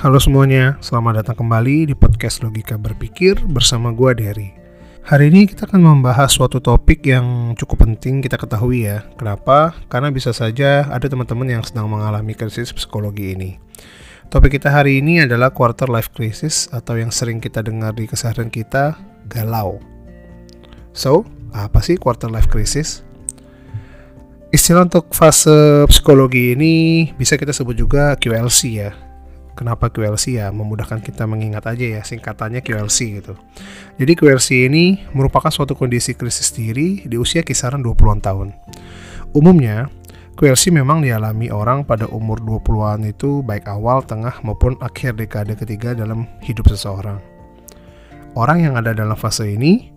Halo semuanya, selamat datang kembali di podcast Logika Berpikir bersama gue Derry. Hari ini kita akan membahas suatu topik yang cukup penting kita ketahui ya. Kenapa? Karena bisa saja ada teman-teman yang sedang mengalami krisis psikologi ini. Topik kita hari ini adalah quarter life crisis atau yang sering kita dengar di keseharian kita, galau. So, apa sih quarter life crisis? Istilah untuk fase psikologi ini bisa kita sebut juga QLC ya, Kenapa QLC ya? Memudahkan kita mengingat aja ya, singkatannya QLC gitu. Jadi QLC ini merupakan suatu kondisi krisis diri di usia kisaran 20-an tahun. Umumnya, QLC memang dialami orang pada umur 20-an itu baik awal, tengah maupun akhir dekade ketiga dalam hidup seseorang. Orang yang ada dalam fase ini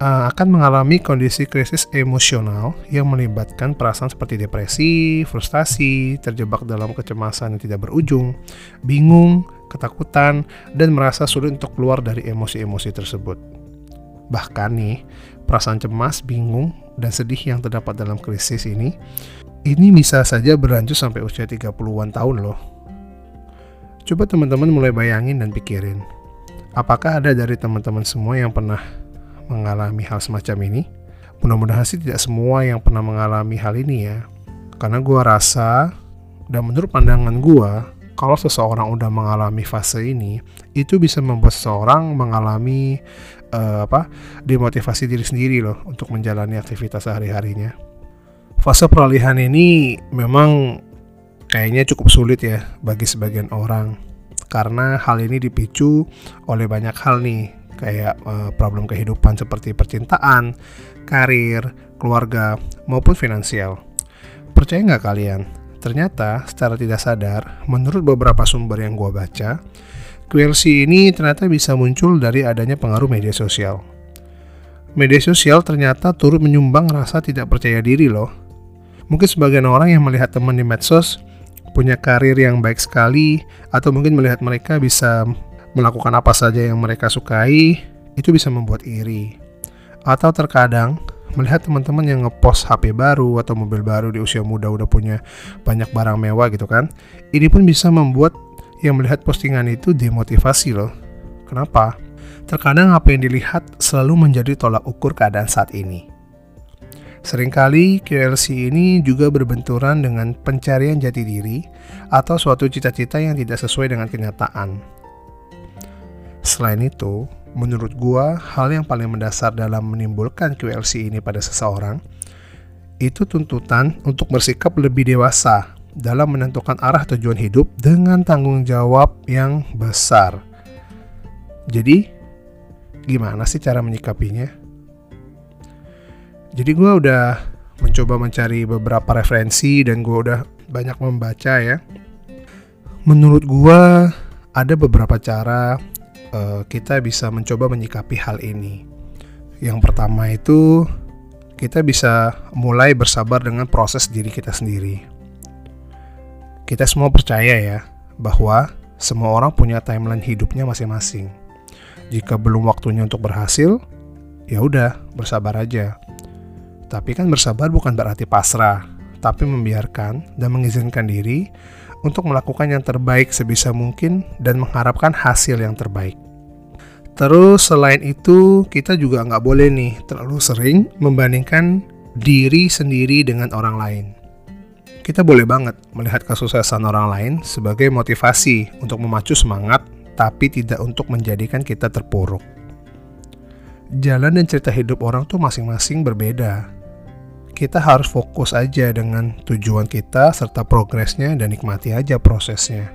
uh, akan mengalami kondisi krisis emosional yang melibatkan perasaan seperti depresi, frustasi, terjebak dalam kecemasan yang tidak berujung, bingung, ketakutan, dan merasa sulit untuk keluar dari emosi-emosi tersebut. Bahkan nih, perasaan cemas, bingung, dan sedih yang terdapat dalam krisis ini, ini bisa saja berlanjut sampai usia 30-an tahun loh. Coba teman-teman mulai bayangin dan pikirin, apakah ada dari teman-teman semua yang pernah mengalami hal semacam ini. Mudah-mudahan sih tidak semua yang pernah mengalami hal ini ya. Karena gue rasa, dan menurut pandangan gue, kalau seseorang udah mengalami fase ini, itu bisa membuat seseorang mengalami uh, apa demotivasi diri sendiri loh untuk menjalani aktivitas sehari-harinya. Fase peralihan ini memang kayaknya cukup sulit ya bagi sebagian orang karena hal ini dipicu oleh banyak hal nih kayak uh, problem kehidupan seperti percintaan, karir, keluarga, maupun finansial. Percaya nggak kalian? Ternyata secara tidak sadar, menurut beberapa sumber yang gue baca, QLC ini ternyata bisa muncul dari adanya pengaruh media sosial. Media sosial ternyata turut menyumbang rasa tidak percaya diri loh. Mungkin sebagian orang yang melihat teman di medsos punya karir yang baik sekali, atau mungkin melihat mereka bisa melakukan apa saja yang mereka sukai, itu bisa membuat iri. Atau terkadang melihat teman-teman yang ngepost HP baru atau mobil baru di usia muda udah punya banyak barang mewah gitu kan. Ini pun bisa membuat yang melihat postingan itu demotivasi loh. Kenapa? Terkadang apa yang dilihat selalu menjadi tolak ukur keadaan saat ini. Seringkali QLC ini juga berbenturan dengan pencarian jati diri atau suatu cita-cita yang tidak sesuai dengan kenyataan. Selain itu, menurut gua hal yang paling mendasar dalam menimbulkan QLC ini pada seseorang itu tuntutan untuk bersikap lebih dewasa dalam menentukan arah tujuan hidup dengan tanggung jawab yang besar. Jadi, gimana sih cara menyikapinya? Jadi gue udah mencoba mencari beberapa referensi dan gue udah banyak membaca ya. Menurut gue ada beberapa cara uh, kita bisa mencoba menyikapi hal ini. Yang pertama itu kita bisa mulai bersabar dengan proses diri kita sendiri. Kita semua percaya ya bahwa semua orang punya timeline hidupnya masing-masing. Jika belum waktunya untuk berhasil, ya udah bersabar aja. Tapi kan bersabar bukan berarti pasrah, tapi membiarkan dan mengizinkan diri untuk melakukan yang terbaik sebisa mungkin dan mengharapkan hasil yang terbaik. Terus selain itu kita juga nggak boleh nih terlalu sering membandingkan diri sendiri dengan orang lain. Kita boleh banget melihat kesuksesan orang lain sebagai motivasi untuk memacu semangat, tapi tidak untuk menjadikan kita terpuruk. Jalan dan cerita hidup orang tuh masing-masing berbeda. Kita harus fokus aja dengan tujuan kita serta progresnya dan nikmati aja prosesnya.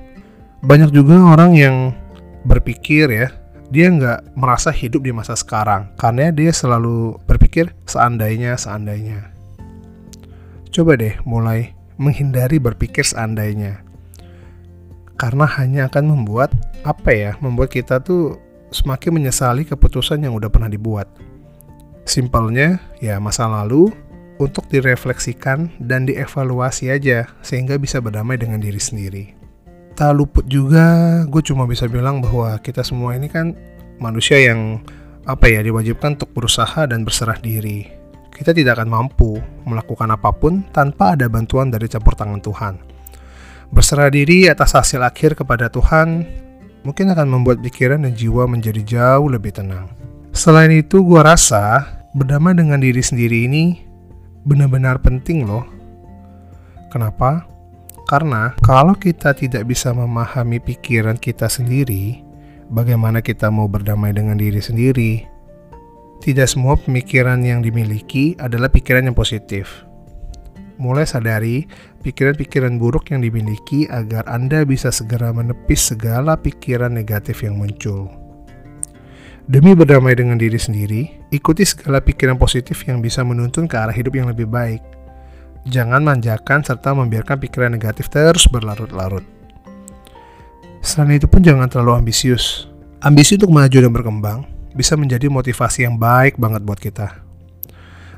Banyak juga orang yang berpikir ya, dia nggak merasa hidup di masa sekarang karena dia selalu berpikir seandainya seandainya. Coba deh mulai menghindari berpikir seandainya. Karena hanya akan membuat apa ya membuat kita tuh semakin menyesali keputusan yang udah pernah dibuat. Simpelnya ya masa lalu untuk direfleksikan dan dievaluasi aja sehingga bisa berdamai dengan diri sendiri tak luput juga gue cuma bisa bilang bahwa kita semua ini kan manusia yang apa ya diwajibkan untuk berusaha dan berserah diri. Kita tidak akan mampu melakukan apa pun tanpa ada bantuan dari campur tangan Tuhan. Berserah diri atas hasil akhir kepada Tuhan mungkin akan membuat pikiran dan jiwa menjadi jauh lebih tenang. Selain itu, gue rasa berdamai dengan diri sendiri ini benar-benar penting loh. Kenapa? Karena kalau kita tidak bisa memahami pikiran kita sendiri, bagaimana kita mau berdamai dengan diri sendiri? Tidak semua pemikiran yang dimiliki adalah pikiran yang positif mulai sadari pikiran-pikiran buruk yang dimiliki agar Anda bisa segera menepis segala pikiran negatif yang muncul. Demi berdamai dengan diri sendiri, ikuti segala pikiran positif yang bisa menuntun ke arah hidup yang lebih baik. Jangan manjakan serta membiarkan pikiran negatif terus berlarut-larut. Selain itu pun jangan terlalu ambisius. Ambisi untuk maju dan berkembang bisa menjadi motivasi yang baik banget buat kita.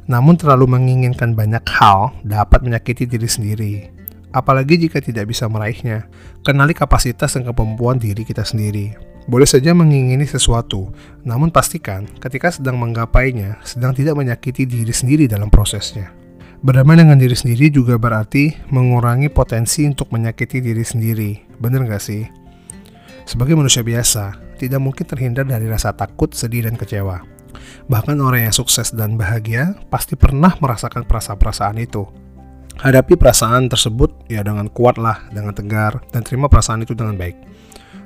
Namun terlalu menginginkan banyak hal dapat menyakiti diri sendiri. Apalagi jika tidak bisa meraihnya. Kenali kapasitas dan kemampuan diri kita sendiri. Boleh saja mengingini sesuatu, namun pastikan ketika sedang menggapainya, sedang tidak menyakiti diri sendiri dalam prosesnya. Berdamai dengan diri sendiri juga berarti mengurangi potensi untuk menyakiti diri sendiri. Bener gak sih? Sebagai manusia biasa, tidak mungkin terhindar dari rasa takut, sedih, dan kecewa. Bahkan orang yang sukses dan bahagia pasti pernah merasakan perasaan-perasaan itu. Hadapi perasaan tersebut ya dengan kuat lah, dengan tegar, dan terima perasaan itu dengan baik.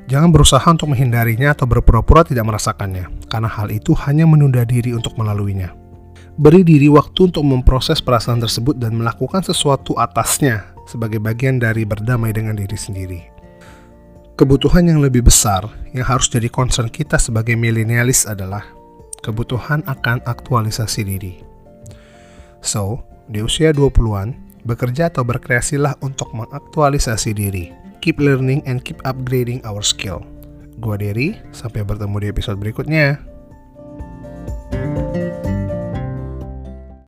Jangan berusaha untuk menghindarinya atau berpura-pura tidak merasakannya, karena hal itu hanya menunda diri untuk melaluinya. Beri diri waktu untuk memproses perasaan tersebut dan melakukan sesuatu atasnya sebagai bagian dari berdamai dengan diri sendiri. Kebutuhan yang lebih besar yang harus jadi concern kita sebagai milenialis adalah kebutuhan akan aktualisasi diri. So, di usia 20-an, bekerja atau berkreasilah untuk mengaktualisasi diri. Keep learning and keep upgrading our skill. Gua Derry, sampai bertemu di episode berikutnya.